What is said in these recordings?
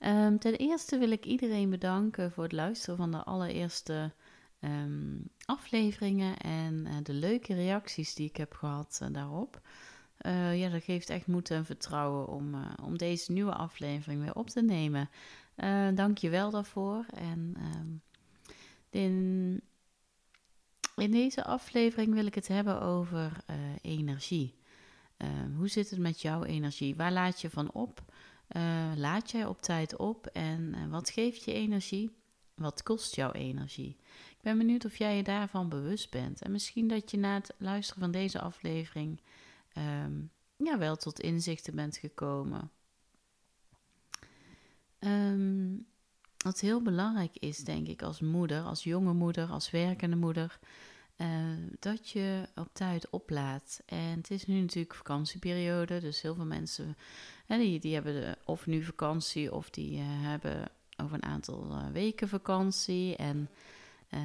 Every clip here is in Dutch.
Um, ten eerste wil ik iedereen bedanken voor het luisteren van de allereerste um, afleveringen en uh, de leuke reacties die ik heb gehad uh, daarop. Uh, ja, dat geeft echt moed en vertrouwen om, om deze nieuwe aflevering weer op te nemen. Dank je wel daarvoor. En um, in, in deze aflevering wil ik het hebben over energie. hoe zit het met jouw energie? Waar laat je van op? Uh, laat jij op tijd op en uh, wat geeft je energie? Wat kost jouw energie? Ik ben benieuwd of jij je daarvan bewust bent. En misschien dat je na het luisteren van deze aflevering um, ja, wel tot inzichten bent gekomen. Um, wat heel belangrijk is, denk ik, als moeder, als jonge moeder, als werkende moeder, uh, dat je op tijd oplaat. En het is nu natuurlijk vakantieperiode, dus heel veel mensen hè, die, die hebben of nu vakantie of die uh, hebben over een aantal uh, weken vakantie. En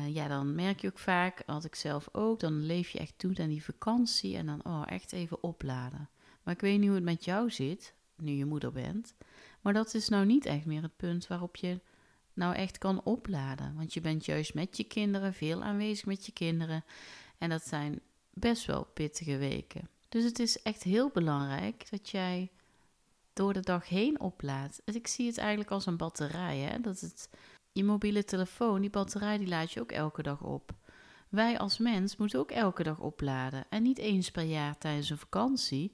ja, dan merk je ook vaak, had ik zelf ook, dan leef je echt toe aan die vakantie en dan oh, echt even opladen. Maar ik weet niet hoe het met jou zit, nu je moeder bent. Maar dat is nou niet echt meer het punt waarop je nou echt kan opladen. Want je bent juist met je kinderen, veel aanwezig met je kinderen. En dat zijn best wel pittige weken. Dus het is echt heel belangrijk dat jij door de dag heen oplaadt. Ik zie het eigenlijk als een batterij. Hè? Dat het, je mobiele telefoon, die batterij, die laat je ook elke dag op. Wij als mens moeten ook elke dag opladen. En niet eens per jaar tijdens een vakantie.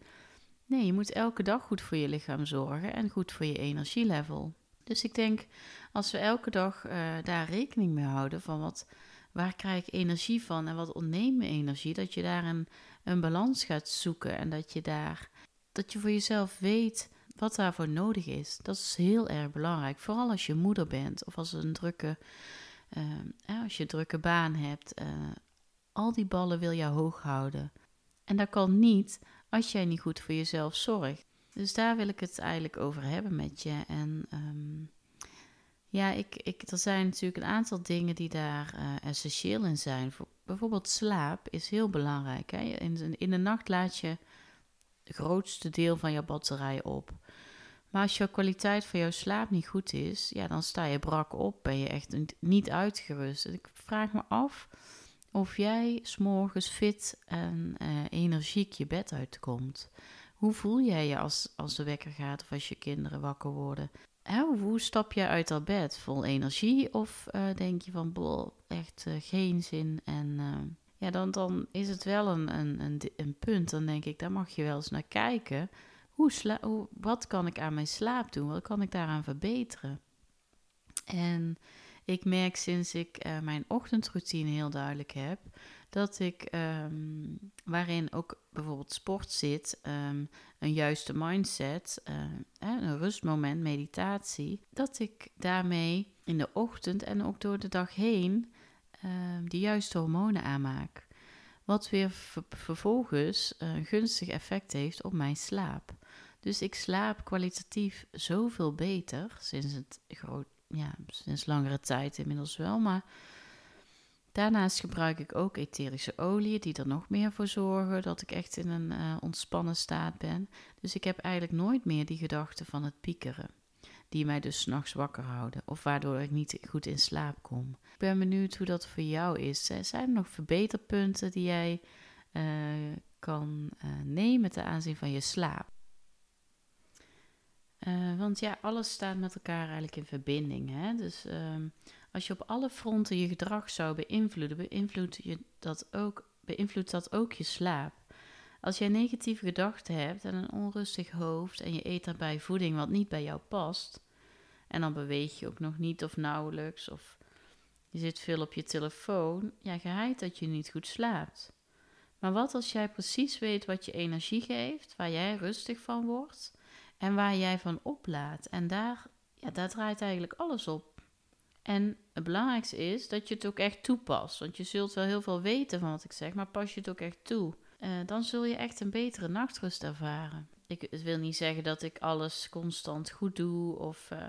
Nee, je moet elke dag goed voor je lichaam zorgen en goed voor je energielevel. Dus ik denk, als we elke dag uh, daar rekening mee houden van wat, waar krijg ik energie van en wat ontneemt me energie, dat je daar een, een balans gaat zoeken en dat je daar, dat je voor jezelf weet wat daarvoor nodig is. Dat is heel erg belangrijk, vooral als je moeder bent of als, een drukke, uh, als je een drukke baan hebt. Al die ballen wil je hoog houden. En dat kan niet als jij niet goed voor jezelf zorgt. Dus daar wil ik het eigenlijk over hebben met je. En um, ja, ik, ik, er zijn natuurlijk een aantal dingen die daar uh, essentieel in zijn. bijvoorbeeld slaap is heel belangrijk. Hè? In, in de nacht laat je het grootste deel van je batterij op. Maar als jouw kwaliteit van jouw slaap niet goed is, ja, dan sta je brak op, ben je echt niet uitgerust. ik vraag me af of jij s'morgens fit en uh, energiek je bed uitkomt. Hoe voel jij je als, als de wekker gaat of als je kinderen wakker worden? hoe stap je uit dat bed? Vol energie of uh, denk je van, bol, echt uh, geen zin? En uh, ja, dan, dan is het wel een, een, een, een, punt. Dan denk ik, daar mag je wel eens naar kijken. Hoe sla hoe, wat kan ik aan mijn slaap doen? Wat kan ik daaraan verbeteren? En ik merk sinds ik mijn ochtendroutine heel duidelijk heb, dat ik, um, waarin ook bijvoorbeeld sport zit, um, een juiste mindset, uh, een rustmoment, meditatie, dat ik daarmee in de ochtend en ook door de dag heen um, de juiste hormonen aanmaak. Wat weer vervolgens een gunstig effect heeft op mijn slaap. Dus ik slaap kwalitatief zoveel beter sinds het groot, ja, sinds langere tijd inmiddels wel, maar Daarnaast gebruik ik ook etherische oliën die er nog meer voor zorgen dat ik echt in een uh, ontspannen staat ben. Dus ik heb eigenlijk nooit meer die gedachten van het piekeren, die mij dus s'nachts wakker houden of waardoor ik niet goed in slaap kom. Ik ben benieuwd hoe dat voor jou is. Zijn er nog verbeterpunten die jij uh, kan uh, nemen ten aanzien van je slaap? Want ja, alles staat met elkaar eigenlijk in verbinding. Hè? Dus ehm, als je op alle fronten je gedrag zou beïnvloeden, beïnvloedt, je dat ook, beïnvloedt dat ook je slaap. Als jij negatieve gedachten hebt en een onrustig hoofd en je eet daarbij voeding wat niet bij jou past, en dan beweeg je ook nog niet of nauwelijks, of je zit veel op je telefoon, ja, geheid dat je niet goed slaapt. Maar wat als jij precies weet wat je energie geeft, waar jij rustig van wordt en waar jij van oplaat? En daar, ja, daar draait eigenlijk alles op. En het belangrijkste is dat je het ook echt toepast. Want je zult wel heel veel weten van wat ik zeg, maar pas je het ook echt toe. Uh, dan zul je echt een betere nachtrust ervaren. Ik wil niet zeggen dat ik alles constant goed doe of uh,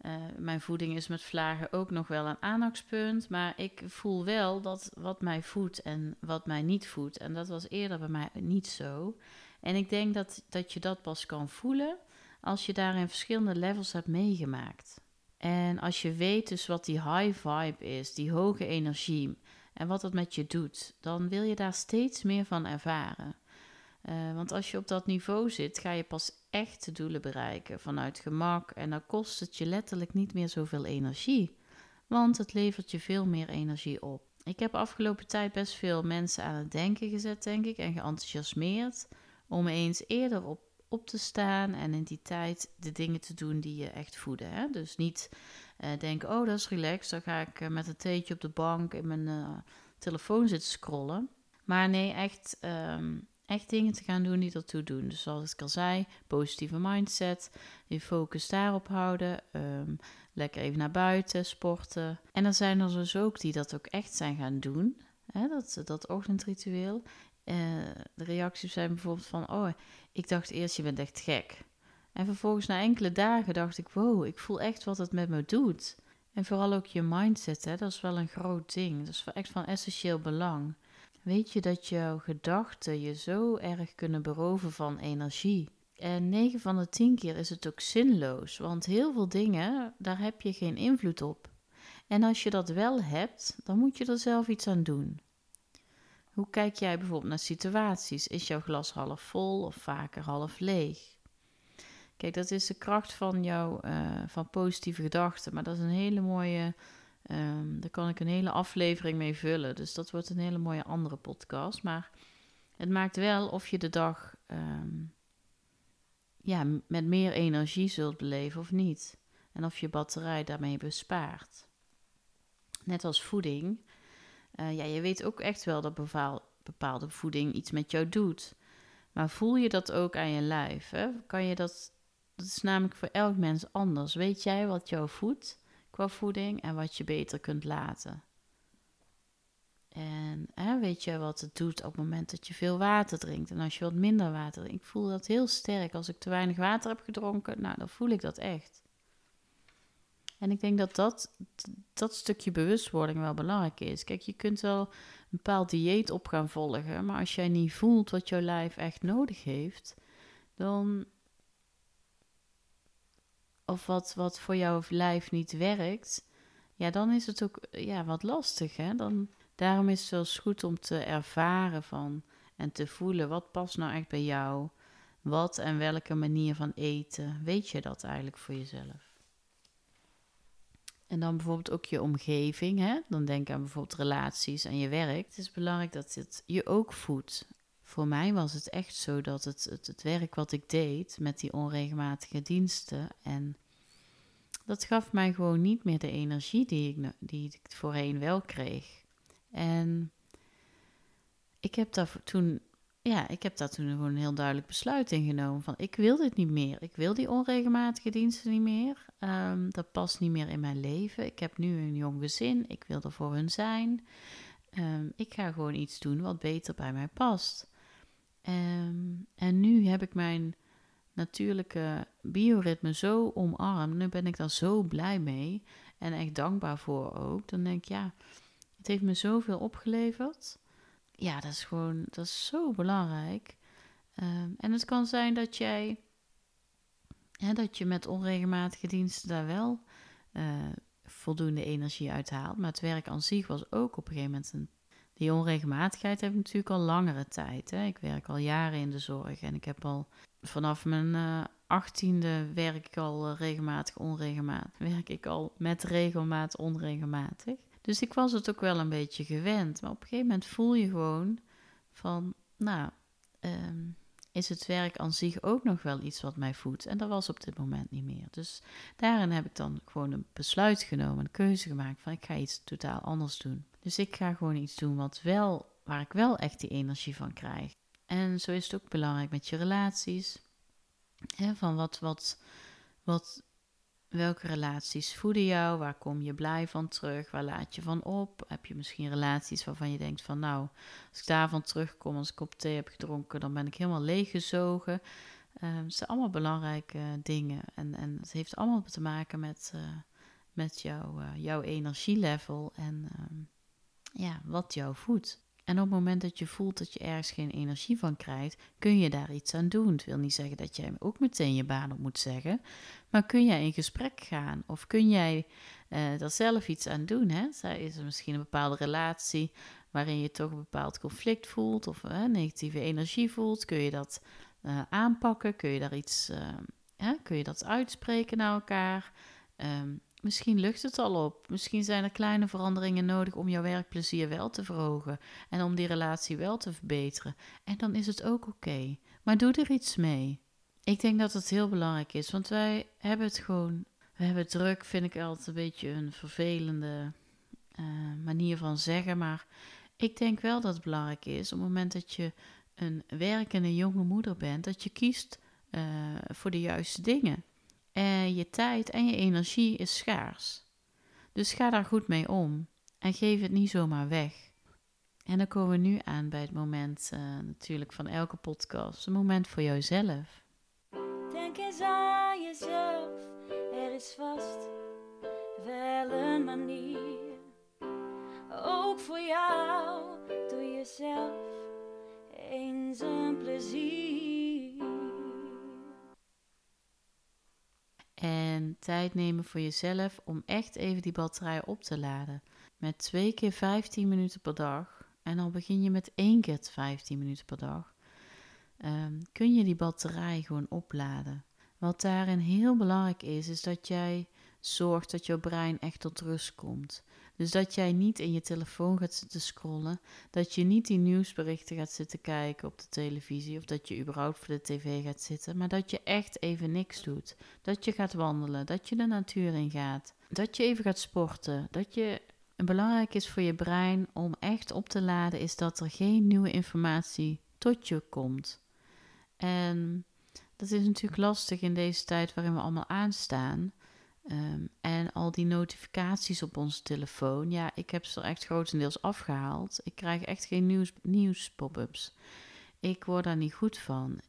uh, mijn voeding is met vlagen ook nog wel een aandachtspunt. Maar ik voel wel dat wat mij voedt en wat mij niet voedt. En dat was eerder bij mij niet zo. En ik denk dat, dat je dat pas kan voelen als je daarin verschillende levels hebt meegemaakt. En als je weet dus wat die high vibe is, die hoge energie en wat dat met je doet, dan wil je daar steeds meer van ervaren. Uh, want als je op dat niveau zit, ga je pas echt de doelen bereiken vanuit gemak en dan kost het je letterlijk niet meer zoveel energie, want het levert je veel meer energie op. Ik heb afgelopen tijd best veel mensen aan het denken gezet, denk ik, en geenthousiasmeerd om eens eerder op, op te staan en in die tijd de dingen te doen die je echt voeden. Hè? Dus niet uh, denken, oh dat is relaxed, dan ga ik uh, met een theetje op de bank in mijn uh, telefoon zitten scrollen. Maar nee, echt, um, echt dingen te gaan doen die ertoe doen. Dus zoals ik al zei, positieve mindset, je focus daarop houden, um, lekker even naar buiten, sporten. En er zijn er dus ook die dat ook echt zijn gaan doen? Dat, dat ochtendritueel. Uh, de reacties zijn bijvoorbeeld van: Oh, ik dacht eerst je bent echt gek. En vervolgens na enkele dagen dacht ik: Wow, ik voel echt wat het met me doet. En vooral ook je mindset, hè, dat is wel een groot ding. Dat is echt van essentieel belang. Weet je dat jouw gedachten je zo erg kunnen beroven van energie? En 9 van de 10 keer is het ook zinloos, want heel veel dingen, daar heb je geen invloed op. En als je dat wel hebt, dan moet je er zelf iets aan doen. Hoe kijk jij bijvoorbeeld naar situaties? Is jouw glas half vol of vaker half leeg? Kijk, dat is de kracht van jouw uh, van positieve gedachten. Maar dat is een hele mooie. Um, daar kan ik een hele aflevering mee vullen. Dus dat wordt een hele mooie andere podcast. Maar het maakt wel of je de dag um, ja, met meer energie zult beleven of niet. En of je batterij daarmee bespaart. Net als voeding. Uh, ja, je weet ook echt wel dat bepaalde voeding iets met jou doet. Maar voel je dat ook aan je lijf? Hè? Kan je dat, dat is namelijk voor elk mens anders. Weet jij wat jou voedt qua voeding en wat je beter kunt laten? En weet je wat het doet op het moment dat je veel water drinkt en als je wat minder water drinkt? Ik voel dat heel sterk. Als ik te weinig water heb gedronken, nou, dan voel ik dat echt. En ik denk dat dat, dat stukje bewustwording wel belangrijk is. Kijk, je kunt wel een bepaald dieet op gaan volgen, maar als jij niet voelt wat jouw lijf echt nodig heeft, dan. Of wat, wat voor jouw lijf niet werkt, ja, dan is het ook ja, wat lastig. Hè? Dan, daarom is het wel goed om te ervaren van en te voelen wat past nou echt bij jou. Wat en welke manier van eten. Weet je dat eigenlijk voor jezelf? En dan bijvoorbeeld ook je omgeving. Hè? Dan denk aan bijvoorbeeld relaties en je werk. Het is belangrijk dat het je ook voedt. Voor mij was het echt zo dat het, het, werk wat ik deed met die onregelmatige diensten. En dat gaf mij gewoon niet meer de energie die ik, die ik voorheen wel kreeg. En ik heb daar toen ja, ik heb daar toen gewoon een heel duidelijk besluit in genomen. Van ik wil dit niet meer. Ik wil die onregelmatige diensten niet meer. Um, dat past niet meer in mijn leven. Ik heb nu een jong gezin. Ik wil er voor hun zijn. Um, ik ga gewoon iets doen wat beter bij mij past. Um, en nu heb ik mijn natuurlijke bioritme zo omarmd. Nu ben ik daar zo blij mee. En echt dankbaar voor ook. Dan denk ik, ja, het heeft me zoveel opgeleverd ja, dat is gewoon, dat is zo belangrijk. Um, en het kan zijn dat jij, hè, dat je met onregelmatige diensten daar wel uh, voldoende energie uithaalt. Maar het werk aan zich was ook op een gegeven moment een. Die onregelmatigheid heb ik natuurlijk al langere tijd. Hè. Ik werk al jaren in de zorg en ik heb al vanaf mijn uh, achttiende werk ik al regelmatig onregelmatig. Werk ik al met regelmaat onregelmatig. Dus ik was het ook wel een beetje gewend. Maar op een gegeven moment voel je gewoon van, nou, um, is het werk aan zich ook nog wel iets wat mij voedt? En dat was op dit moment niet meer. Dus daarin heb ik dan gewoon een besluit genomen, een keuze gemaakt van ik ga iets totaal anders doen. Dus ik ga gewoon iets doen wat wel, waar ik wel echt die energie van krijg. En zo is het ook belangrijk met je relaties. Hè, van wat, wat, wat Welke relaties voeden jou? Waar kom je blij van terug? Waar laat je van op? Heb je misschien relaties waarvan je denkt van nou, als ik daarvan terugkom, als ik op thee heb gedronken, dan ben ik helemaal leeggezogen. Uh, het zijn allemaal belangrijke dingen. En, en het heeft allemaal te maken met, uh, met jou, uh, jouw energielevel en ehm, ja, wat jou voedt. En op het moment dat je voelt dat je ergens geen energie van krijgt, kun je daar iets aan doen. Het wil niet zeggen dat jij ook meteen je baan op moet zeggen, maar kun jij in gesprek gaan of kun jij uh, er zelf iets aan doen? Hè? Is er misschien een bepaalde relatie waarin je toch een bepaald conflict voelt of uh, negatieve energie voelt? Kun je dat uh, aanpakken? Kun je daar iets, hè? kun je dat uitspreken naar elkaar? Um, Misschien lucht het al op. Misschien zijn er kleine veranderingen nodig om jouw werkplezier wel te verhogen en om die relatie wel te verbeteren. En dan is het ook oké. Maar doe er iets mee. Ik denk dat het heel belangrijk is, want wij hebben het gewoon. We hebben druk, vind ik altijd een beetje een vervelende uh, manier van zeggen. Maar ik denk wel dat het belangrijk is op het moment dat je een werkende jonge moeder bent, dat je kiest uh, voor de juiste dingen. En je tijd en je energie is schaars. Dus ga daar goed mee om en geef het niet zomaar weg. En dan komen we nu aan bij het moment uh, natuurlijk van elke podcast, een moment voor jouzelf. Denk eens aan jezelf, er is vast wel een manier. Ook voor jou, doe jezelf eens een plezier. En tijd nemen voor jezelf om echt even die batterij op te laden. Met twee keer 15 minuten per dag. En dan begin je met één keer 15 minuten per dag. Um, kun je die batterij gewoon opladen. Wat daarin heel belangrijk is, is dat jij zorgt dat jouw brein echt tot rust komt. Dus dat jij niet in je telefoon gaat zitten scrollen, dat je niet die nieuwsberichten gaat zitten kijken op de televisie of dat je überhaupt voor de tv gaat zitten, maar dat je echt even niks doet. Dat je gaat wandelen, dat je de natuur in gaat, dat je even gaat sporten, dat je belangrijk is voor je brein om echt op te laden is dat er geen nieuwe informatie tot je komt. En dat is natuurlijk lastig in deze tijd waarin we allemaal aanstaan. Um, en al die notificaties op onze telefoon, ja, ik heb ze er echt grotendeels afgehaald. Ik krijg echt geen nieuws, nieuws pop-ups. Ik word daar niet goed van.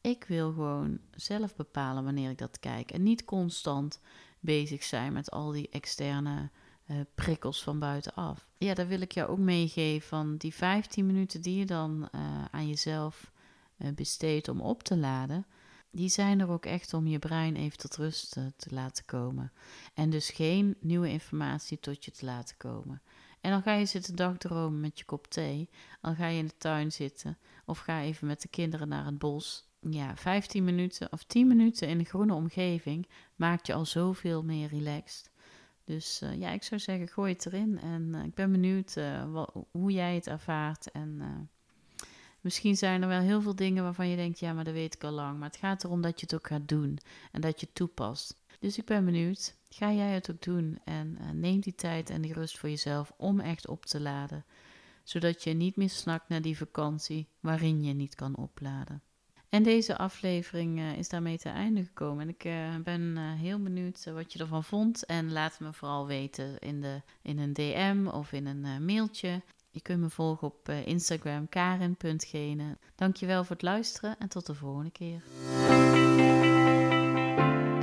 Ik wil gewoon zelf bepalen wanneer ik dat kijk. En niet constant bezig zijn met al die externe uh, prikkels van buitenaf. Ja, daar wil ik jou ook meegeven van die 15 minuten die je dan uh, aan jezelf uh, besteedt om op te laden die zijn er ook echt om je brein even tot rust eh, te laten komen. En dus geen nieuwe informatie tot je te laten komen. En dan ga je zitten dagdromen met je kop thee. Dan ga je in de tuin zitten. Of ga even met de kinderen naar het bos. Ja, 15 minuten of 10 minuten in een groene omgeving maakt je al zoveel meer relaxed. Dus uh, ja, ik zou zeggen, gooi het erin. En uh, ik ben benieuwd hoe jij het ervaart. En Misschien zijn er wel heel veel dingen waarvan je denkt, ja, maar dat weet ik al lang. Maar het gaat erom dat je het ook gaat doen en dat je het toepast. Dus ik ben benieuwd, ga jij het ook doen? En uh, neem die tijd en die rust voor jezelf om echt op te laden. Zodat je niet meer snakt naar die vakantie waarin je niet kan opladen. En deze aflevering uh, is daarmee te einde gekomen. En ik uh, ben heel benieuwd wat je ervan vond. En laat me vooral weten in, de, in een DM of in een mailtje. Je kunt me volgen op uh, Instagram karen.gene. Dankjewel voor het luisteren en tot de volgende keer.